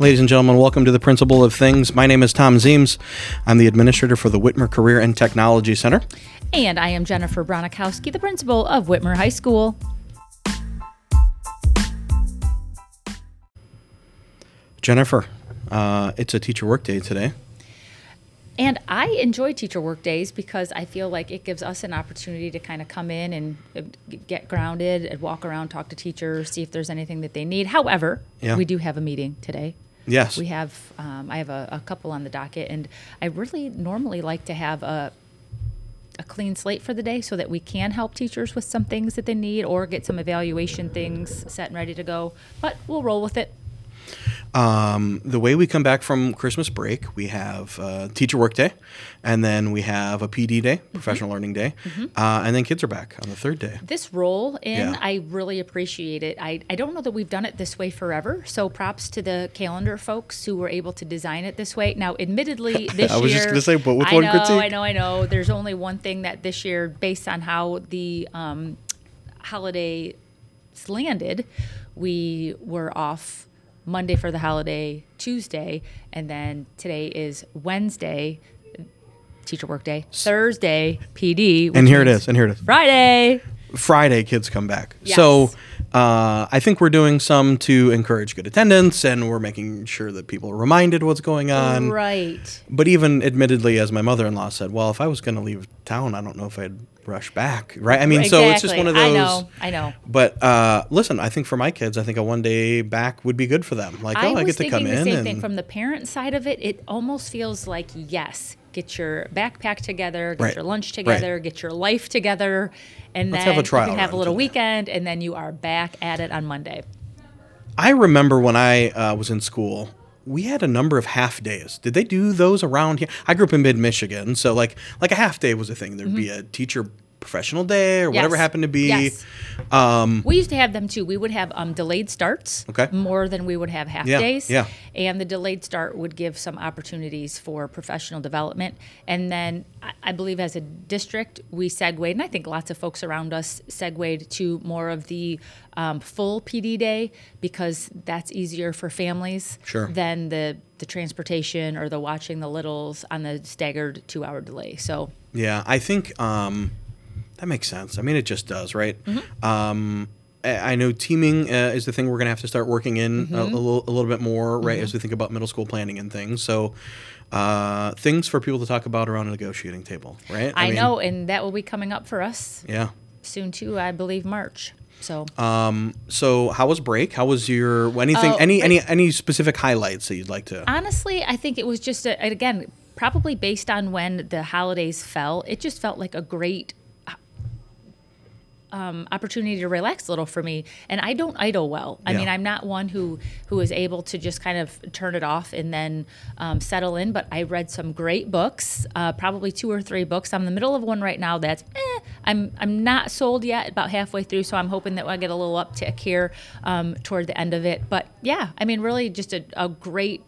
Ladies and gentlemen, welcome to the Principle of Things. My name is Thom Zeems. I'm the administrator for the Whitmer Career and Technology Center. And I am Jennifer Bronikowski, the principal of Whitmer High School. Jennifer, uh, it's a teacher work day today. And I enjoy teacher work days because I feel like it gives us an opportunity to kind of come in and uh, get grounded and walk around, talk to teachers, see if there's anything that they need. However, Yeah. we do have a meeting today. Yes. We have, um, I have a, a couple on the docket, and I really normally like to have a, a clean slate for the day so that we can help teachers with some things that they need or get some evaluation things set and ready to go. But we'll roll with it. Um, the way we come back from Christmas break, we have uh, teacher work day, and then we have a PD day, Mm-hmm. professional learning day, uh, and then kids are back on the third day. This roll in, Yeah. I really appreciate it. I, I don't know that we've done it this way forever, so props to the calendar folks who were able to design it this way. Now, admittedly, this year. I was year, just gonna say, but with I one know, critique. I know, I know. There's only one thing that this year, based on how the um, holiday landed, we were off Monday for the holiday, Tuesday, and then today is Wednesday, teacher work day, Thursday, PD, And here it is. and here it is. Friday. Friday, kids come back. Yes. So uh, I think we're doing some to encourage good attendance, and we're making sure that people are reminded what's going on. Right. But even admittedly, as my mother-in-law said, well, if I was going to leave town, I don't know if I'd rush back, right? I mean, so it's just one of those. I know. I know. But uh, listen, I think for my kids, I think a one-day back would be good for them. Like, I oh, I get to come the in same and thing from the parent side of it. It almost feels like yes, get your backpack together, get Right. your lunch together, get your life together, and Let's then have a trial you can have a little weekend, and then you are back at it on Monday. I remember when I uh, was in school, we had a number of half days. Did they do those around here? I grew up in mid Michigan, so like like a half day was a thing. There'd be a teacher professional day or whatever Mm-hmm. Happened to be. Yes. we used to have them too. We would have um, delayed starts Okay. more than we would have half Yeah, days. yeah. And the delayed start would give some opportunities for professional development. And then I, I believe as a district, we segued, and I think lots of folks around us segued to more of the um, full PD day because that's easier for families Sure. than the, the transportation or the watching the littles on the staggered two hour delay. So Yeah, I think um, that makes sense. I mean, it just does, right? Mm-hmm. Um, I I know teaming uh, is the thing we're going to have to start working in Mm-hmm. a, a, little, a little bit more, right, as we think about middle school planning and things. So, uh, things for people to talk about around a negotiating table, right? I, mean, know, and that will be coming up for us Yeah. soon too, I believe March. So So, how was break? How was your anything? Oh, any any break- any specific highlights that you'd like to? honestly, I think it was just a, again probably based on when the holidays fell. It just felt like a great um, opportunity to relax a little for me. And I don't idle well. I Yeah. mean, I'm not one who who is able to just kind of turn it off and then um, settle in. But I read some great books, uh, probably two or three books. I'm in the middle of one right now that's eh, I'm I'm not sold yet, about halfway through. So I'm hoping that I get a little uptick here um, toward the end of it. But yeah, I mean, really just a, a great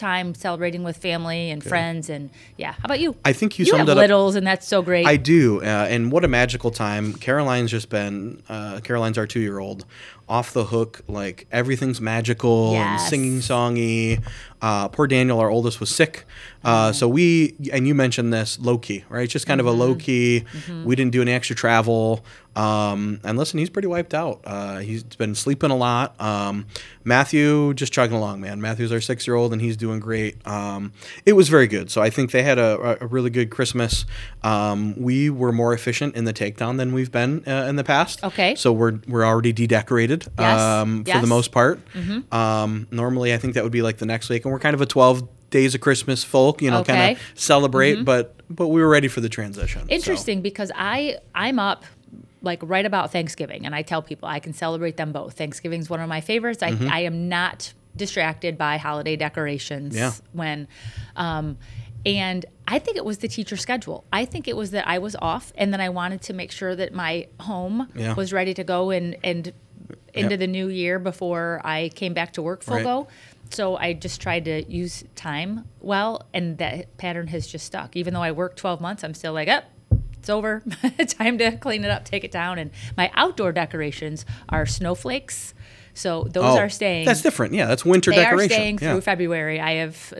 time celebrating with family and friends and yeah how about you I think you you summed have it up- littles and that's so great I do, uh, and what a magical time! Caroline's just been. Uh, Caroline's our two-year-old, off the hook. Like everything's magical and singing songy. Uh, poor Daniel, our oldest, was sick, uh, so we and you mentioned this low key, right? Just kind of a low key. We didn't do any extra travel. Um, and listen, he's pretty wiped out. Uh, he's been sleeping a lot. Um, Matthew just chugging along, man. Matthew's our six-year-old, and he's doing great. Um, it was very good. So I think they had a, a really good Christmas. Um, we were more efficient in the takedown than we've been uh, in the past. Okay. So we're we're already Yes, um, for yes. the most part. Um, normally, I think that would be like the next week, and we're kind of a twelve days of Christmas folk, you know, Okay. Mm-hmm. kind of celebrate. But but we were ready for the transition. so. interesting because i i'm up like right about thanksgiving and i tell people i can celebrate them both thanksgiving's one of my favorites i, I am not distracted by holiday decorations Yeah. when um, and i think it was the teacher schedule i think it was that i was off and then i wanted to make sure that my home Yeah. was ready to go and and into Yep. the new year before i came back to work full Right. go so I just tried to use time well, and that pattern has just stuck. Even though I worked 12 months, I'm still like, up, it's over. Time to clean it up, take it down. And my outdoor decorations are snowflakes. So those Oh, are staying. That's different. Yeah, that's winter They decoration. are staying yeah. through February. I have,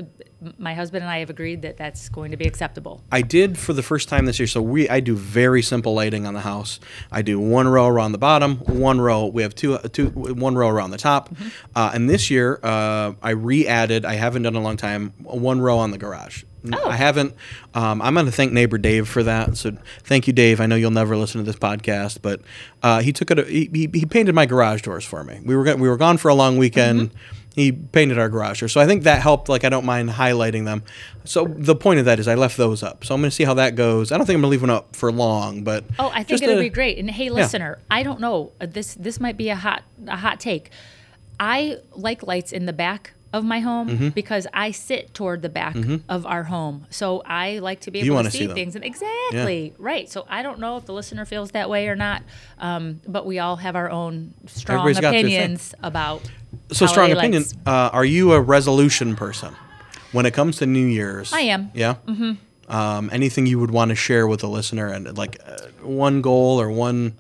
my husband and I have agreed that that's going to be acceptable. I did for the first time this year. So we I do very simple lighting on the house. I do one row around the bottom, one row. We have two two one row around the top. Mm-hmm. Uh, and this year uh, I re-added. I haven't done in a long time. One row on the garage. Oh. I haven't. Um, I'm going to thank neighbor Dave for that. So thank you, Dave. I know you'll never listen to this podcast, but uh, he took it. He, he, he painted my garage doors for me. We were go- we were gone for a long weekend. Mm-hmm. He painted our garage doors, so I think that helped. Like I don't mind highlighting them. So the point of that is I left those up. So I'm going to see how that goes. I don't think I'm going to leave one up for long, but Oh, I think it'll a- be great. And hey, listener, I don't know. uh, This this might be a hot a hot take. I like lights in the back of my home Mm-hmm. because I sit toward the back of our home. So I like to be You able wanna see see things. And exactly right. So I don't know if the listener feels that way or not, um, but we all have our own strong Everybody's got their thing. opinions about. So strong holiday opinion. lights. Uh, are you a resolution person when it comes to New Year's? I am. Yeah. Mm-hmm. Um, anything you would want to share with the listener and like uh, one goal or one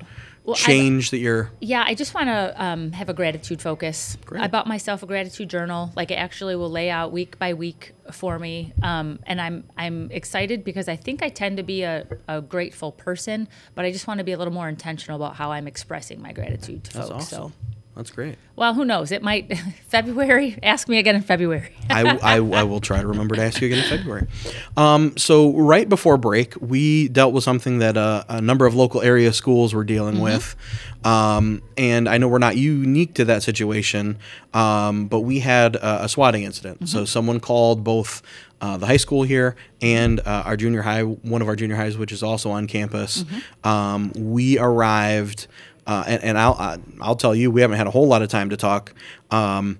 Well, change that you're Yeah, I just want to um, have a gratitude focus. Great. I bought myself a gratitude journal. Like it actually will lay out week by week for me, um, and I'm I'm excited because I think I tend to be a, a grateful person, but I just want to be a little more intentional about how I'm expressing my gratitude to that's folks. awesome. So, That's great. well, who knows? It might February. Ask me again in February. I, I, I will try to remember to ask you again in February. Um, so right before break, we dealt with something that uh, a number of local area schools were dealing Mm-hmm. with, um, and I know we're not unique to that situation, um, but we had a, a swatting incident. Mm-hmm. So someone called both. Uh, the high school here and uh, our junior high, one of our junior highs, which is also on campus. Mm-hmm. Um, we arrived, uh, and, and I'll I'll tell you, we haven't had a whole lot of time to talk. Um,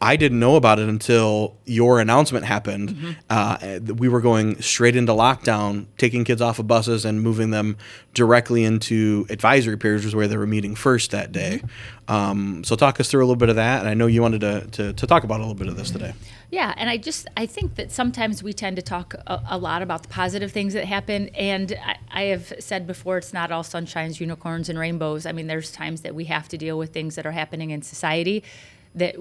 I didn't know about it until your announcement happened. Mm-hmm. Uh, we were going straight into lockdown, taking kids off of buses and moving them directly into advisory periods, which is where they were meeting first that day. Mm-hmm. Um, so, talk us through a little bit of that. And I know you wanted to, to, to talk about a little bit of this today. Yeah, and I just I think that sometimes we tend to talk a, a lot about the positive things that happen, and I, I have said before it's not all sunshines, unicorns, and rainbows. I mean, there's times that we have to deal with things that are happening in society that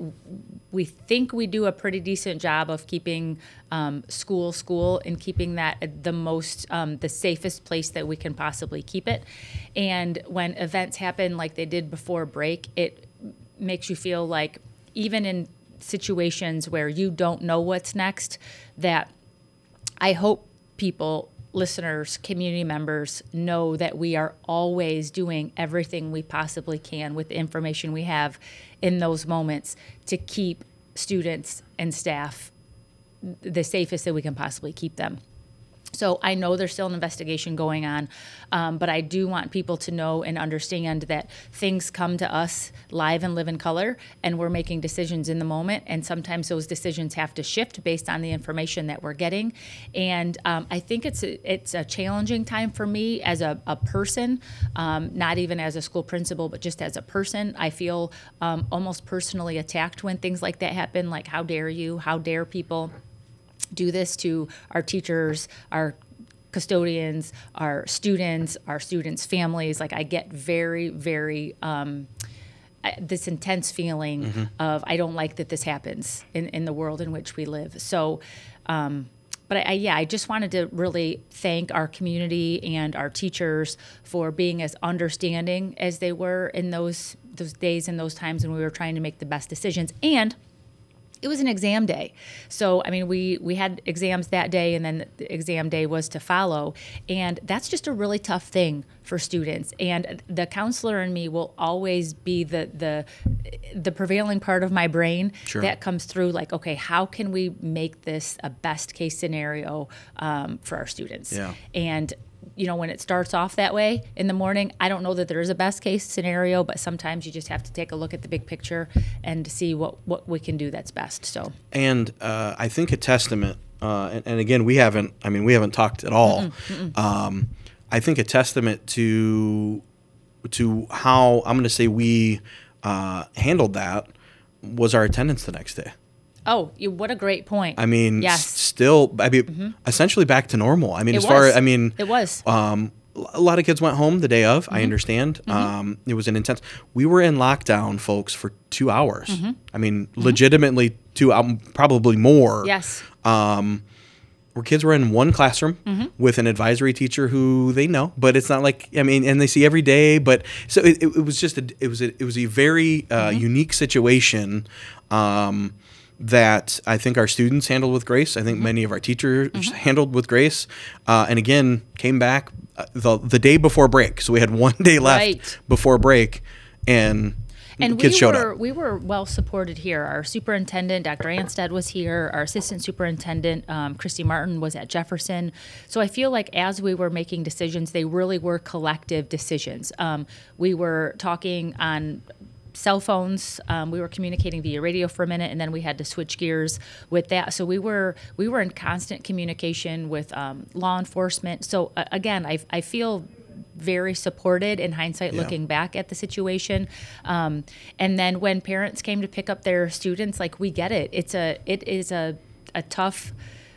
we think we do a pretty decent job of keeping um, school school and keeping that the most um, the safest place that we can possibly keep it. And when events happen like they did before break, it makes you feel like even in situations where you don't know what's next, that I hope people, listeners, community members know that we are always doing everything we possibly can with the information we have in those moments to keep students and staff the safest that we can possibly keep them. So I know there's still an investigation going on, um, but I do want people to know and understand that things come to us live and live in color, and we're making decisions in the moment. And sometimes those decisions have to shift based on the information that we're getting. And um, I think it's a, it's a challenging time for me as a, a person, um, not even as a school principal, but just as a person. I feel um, almost personally attacked when things like that happen. Like, how dare you? How dare people? Do this to our teachers, our custodians, our students, our students' families. Like I get very, very um, this intense feeling of I don't like that this happens in, in the world in which we live. So. Um, but I, I, yeah, I just wanted to really thank our community and our teachers for being as understanding as they were in those those days and those times when we were trying to make the best decisions. And it was an exam day so i mean we we had exams that day and then the exam day was to follow and that's just a really tough thing for students and the counselor in me will always be the the the prevailing part of my brain Sure. that comes through like okay how can we make this a best case scenario um, for our students Yeah. and you know when it starts off that way in the morning i don't know that there is a best case scenario but sometimes you just have to take a look at the big picture and see what what we can do that's best so And uh, I think a testament, uh, and, and again, we haven't, I mean, we haven't talked at all. Um, I think a testament to to how I'm going to say we uh, handled that was our attendance the next day. Oh what a great point I mean, yes still, I mean, essentially back to normal. I mean, it as far as, I mean, it was um, a lot of kids went home the day of. Mm-hmm. I understand. Um, it was an intense. We were in lockdown, folks, for two hours. Mm-hmm. I mean, legitimately two, um, probably more. Yes. Where kids were in one classroom Mm-hmm. with an advisory teacher who they know, but it's not like I mean, and they see every day. But so it, it, it was just a, it was a, it was a very uh, Mm-hmm. unique situation. Um, that I think our students handled with grace. I think Mm-hmm. many of our teachers handled with grace. Uh, and again, came back uh, the, the day before break. So we had one day left Right. before break, and, and kids we showed were up. we were well supported here. Our superintendent, Dr. Anstead, was here. Our assistant superintendent, um, Christy Martin, was at Jefferson. So I feel like as we were making decisions, they really were collective decisions. Um, we were talking on cell phones. Um, we were communicating via radio for a minute, and then we had to switch gears with that. So we were we were in constant communication with um, law enforcement. So uh, again, I I feel very supported in hindsight Yeah. looking back at the situation um, and then when parents came to pick up their students like we get it it's a it is a, a tough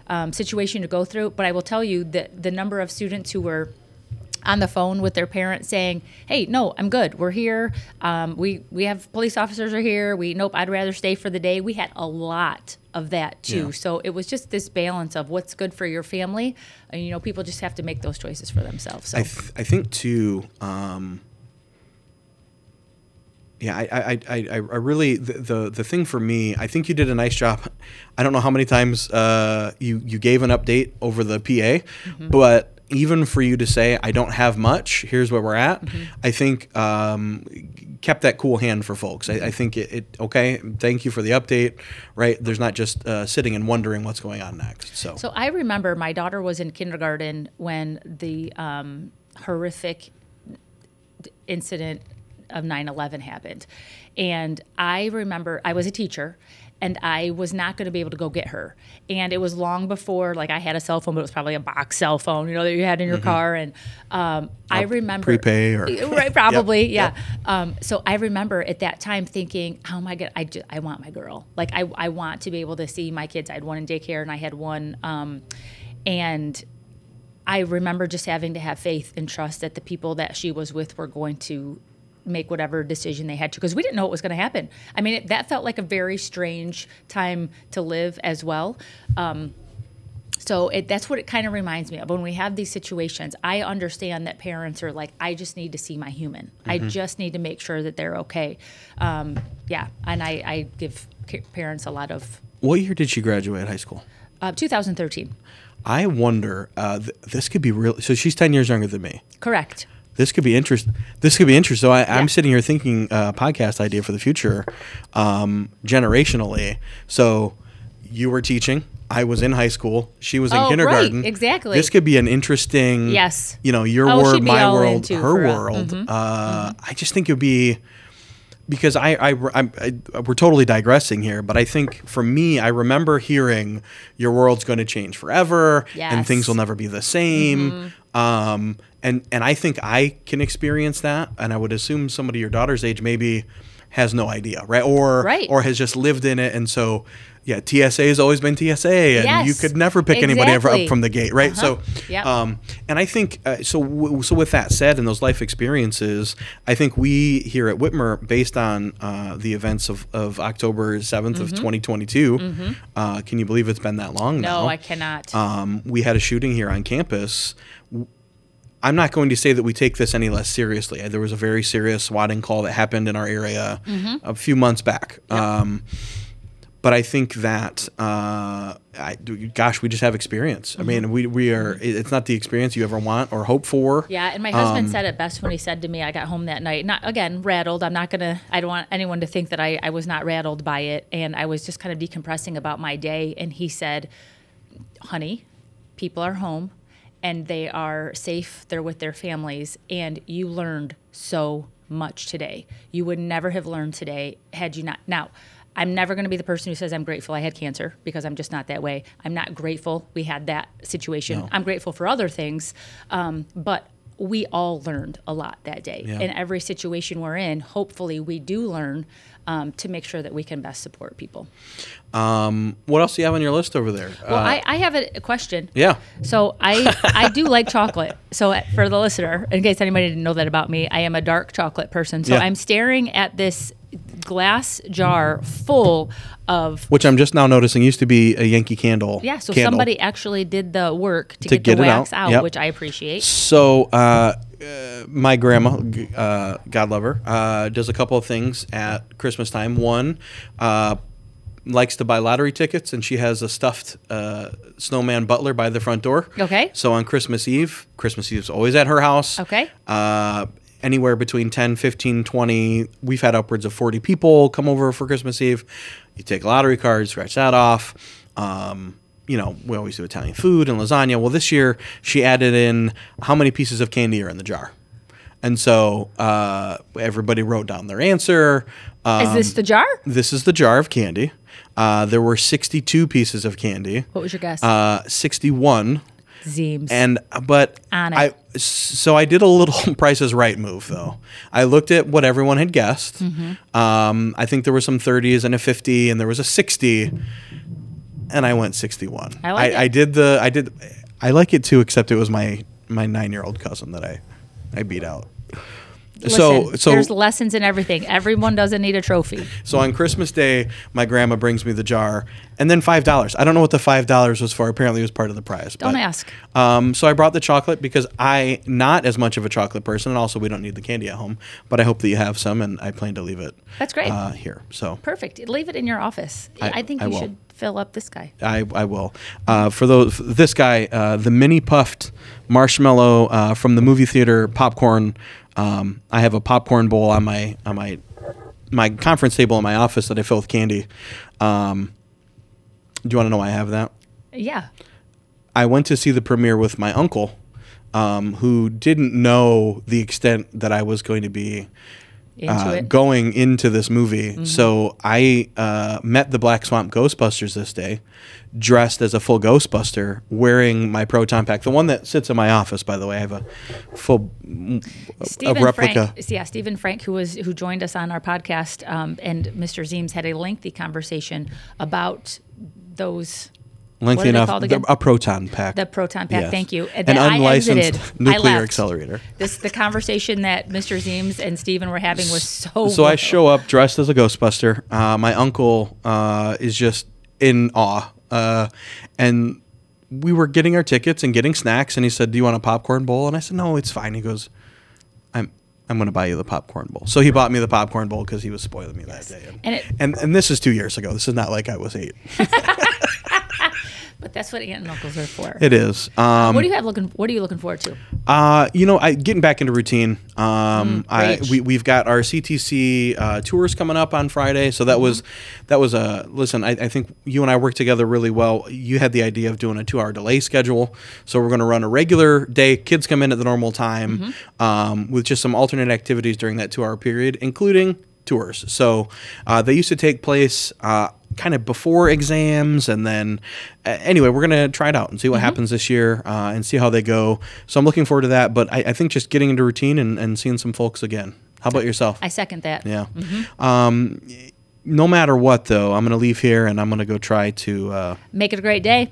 um, situation to go through but i will tell you that the number of students who were on the phone with their parents saying, "Hey, no, I'm good. We're here. Um, we we have police officers are here. We nope, I'd rather stay for the day." We had a lot of that too. Yeah. So it was just this balance of what's good for your family, and you know, people just have to make those choices for themselves. So I, th- I think too. Um, yeah, I, I, I, I I really the, the the thing for me, I think you did a nice job. I don't know how many times uh, you you gave an update over the PA, but even for you to say I don't have much, here's where we're at. I think um, kept that cool hand for folks. I, I think it, it okay. Thank you for the update. Right, there's not just uh, sitting and wondering what's going on next. So, So I remember my daughter was in kindergarten when the um, horrific incident of 9/11 happened, and I remember I was a teacher. And I was not going to be able to go get her. And it was long before, like, I had a cell phone, but it was probably a box cell phone, you know, that you had in your car. And um, I remember prepay or- right, probably, yeah. Um, so I remember at that time thinking, "How am I gonna? I, ju- I want my girl. Like I, I want to be able to see my kids. I had one in daycare and I had one, um, and I remember just having to have faith and trust that the people that she was with were going to make whatever decision they had to because we didn't know what was going to happen. I mean, it, that felt like a very strange time to live as well. Um, so it, that's what it kind of reminds me of when we have these situations. I understand that parents are like, I just need to see my human. I just need to make sure that they're okay. Um, yeah, and I, I give parents a lot of. what year did she graduate high school? Uh, 2013, I wonder. Uh, th- this could be real. So she's ten years younger than me. correct. This could be interest. This could be interesting. So I, Yeah. I'm sitting here thinking uh, podcast idea for the future, um, generationally. So you were teaching. I was in high school. She was in Oh, right, kindergarten. exactly. This could be an interesting. Yes. You know, your Oh, world, my world, her world. Uh, I just think it would be because I, I, I'm, I, we're totally digressing here, but I think for me, I remember hearing your world's going to change forever and things will never be the same. Um, and, and I think I can experience that. And I would assume somebody your daughter's age maybe has no idea, right? Or, Right. or has just lived in it. And so, yeah, TSA has always been TSA and you could never pick anybody ever up from the gate, right? So, Yep. um, and I think uh, so. W- so with that said, and those life experiences, I think we here at Whitmer, based on uh, the events of, of October 7th of 2022, uh, can you believe it's been that long now? Mm-hmm. No, I cannot. Um, we had a shooting here on campus. I'm not going to say that we take this any less seriously. There was a very serious swatting call that happened in our area Mm-hmm. a few months back. Um, but I think that, uh, I, gosh, we just have experience. I mean, we, we are, it's not the experience you ever want or hope for. Mm-hmm. Yeah, and my Um, husband said it best when he said to me, I got home that night, not again, rattled. I'm not gonna, I don't want anyone to think that I, I was not rattled by it. And I was just kind of decompressing about my day. And he said, honey, people are home and they are safe. They're with their families. And you learned so much today. You would never have learned today had you not. Now, I'm never going to be the person who says I'm grateful I had cancer because I'm just not that way. I'm not grateful we had that situation. No. I'm grateful for other things. Um, but we all learned a lot that day. Yeah. In every situation we're in, hopefully we do learn um, to make sure that we can best support people. Um, what else do you have on your list over there? Well, Uh, I, I have a, a question. yeah. So I I do like chocolate. So uh, for the listener, in case anybody didn't know that about me, I am a dark chocolate person. So Yeah. I'm staring at this glass jar full of Which I'm just now noticing used to be a Yankee Candle. yeah. So candle. somebody actually did the work to, To get, get the it wax out. out, Yep. which I appreciate. So, uh, uh, my grandma, uh, God love her, uh, does a couple of things at Christmas time. One, uh, likes to buy lottery tickets, and she has a stuffed uh, snowman butler by the front door. Okay. So on Christmas Eve, Christmas Eve is always at her house. Okay. Uh, anywhere between 10, 15, 20, we've had upwards of 40 people come over for Christmas Eve. You take a lottery card, scratch that off. Um, you know, we always do Italian food and lasagna. Well, this year she added in how many pieces of candy are in the jar. And so uh, everybody wrote down their answer. Um, Is this the jar? this is the jar of candy. Uh, there were 62 pieces of candy. What was your guess? Uh, 61 Zeems. and but On it. I so I did a little Price is Right move though. I looked at what everyone had guessed. Mm-hmm. Um, I think there were some 30s and a 50, and there was a 60, and I went 61. I like I, it. I did the I did I like it too, except it was my my nine year old cousin that I I beat out. So so there's lessons in everything. Everyone doesn't need a trophy. so on Christmas Day, my grandma brings me the jar, and then five dollars. I don't know what the five dollars was for. Apparently, it was part of the prize. Don't but- ask. Um, so I brought the chocolate because I not as much of a chocolate person, and also we don't need the candy at home. But I hope that you have some, and I plan to leave it. That's great. Uh, here, so Perfect. Leave it in your office. I, I- think I you will. should fill up this guy. I, I will. Uh, for those, this guy, uh, the mini puffed marshmallow uh, from the movie theater popcorn. Um, I have a popcorn bowl on my on my my conference table in my office that I fill with candy. Um, do you want to know why I have that? Yeah. I went to see the premiere with my uncle, um, who didn't know the extent that I was going to be uh. Mm-hmm. going into this movie. So I uh, met the Black Swamp Ghostbusters this day, dressed as a full Ghostbuster, wearing my proton pack, the one that sits in my office. By the way, I have a full a replica. Frank, yeah, Stephen Frank, who was who joined us on our podcast, um, and Mr. Zeems had a lengthy conversation about those Lengthy what are they enough, a proton pack. the proton pack. Yes. Thank you. An that I unlicensed exited. Nuclear accelerator. This the conversation that Mr. Zeems and Stephen were having was so. So I show up dressed as a Ghostbuster. Uh, my uncle uh, is just in awe, uh, and we were getting our tickets and getting snacks. And he said, "Do you want a popcorn bowl?" And I said, "No, it's fine." He goes, "I'm." I'm going to buy you the popcorn bowl. So he bought me the popcorn bowl because he was spoiling me that day. And, And it- and and this is two years ago. This is not like I was eight. But that's what aunt and uncles are for. It is. Um, what do you have looking? What are you looking forward to? Uh, you know, I getting back into routine. Um, I we we've got our CTC uh, tours coming up on Friday, so that was that was a listen. I, I think you and I worked together really well. You had the idea of doing a two-hour delay schedule, so we're going to run a regular day. Kids come in at the normal time, um, with just some alternate activities during that two-hour period, including tours. So uh, they used to take place uh, kind of before exams, and then uh, anyway, we're gonna try it out and see what happens this year uh, and see how they go. So I'm looking forward to that. But I, I think just getting into routine and, and seeing some folks again. How about yourself? I second that. yeah. Um, no matter what, though, I'm gonna leave here and I'm gonna go try to. Uh, Make it a great day.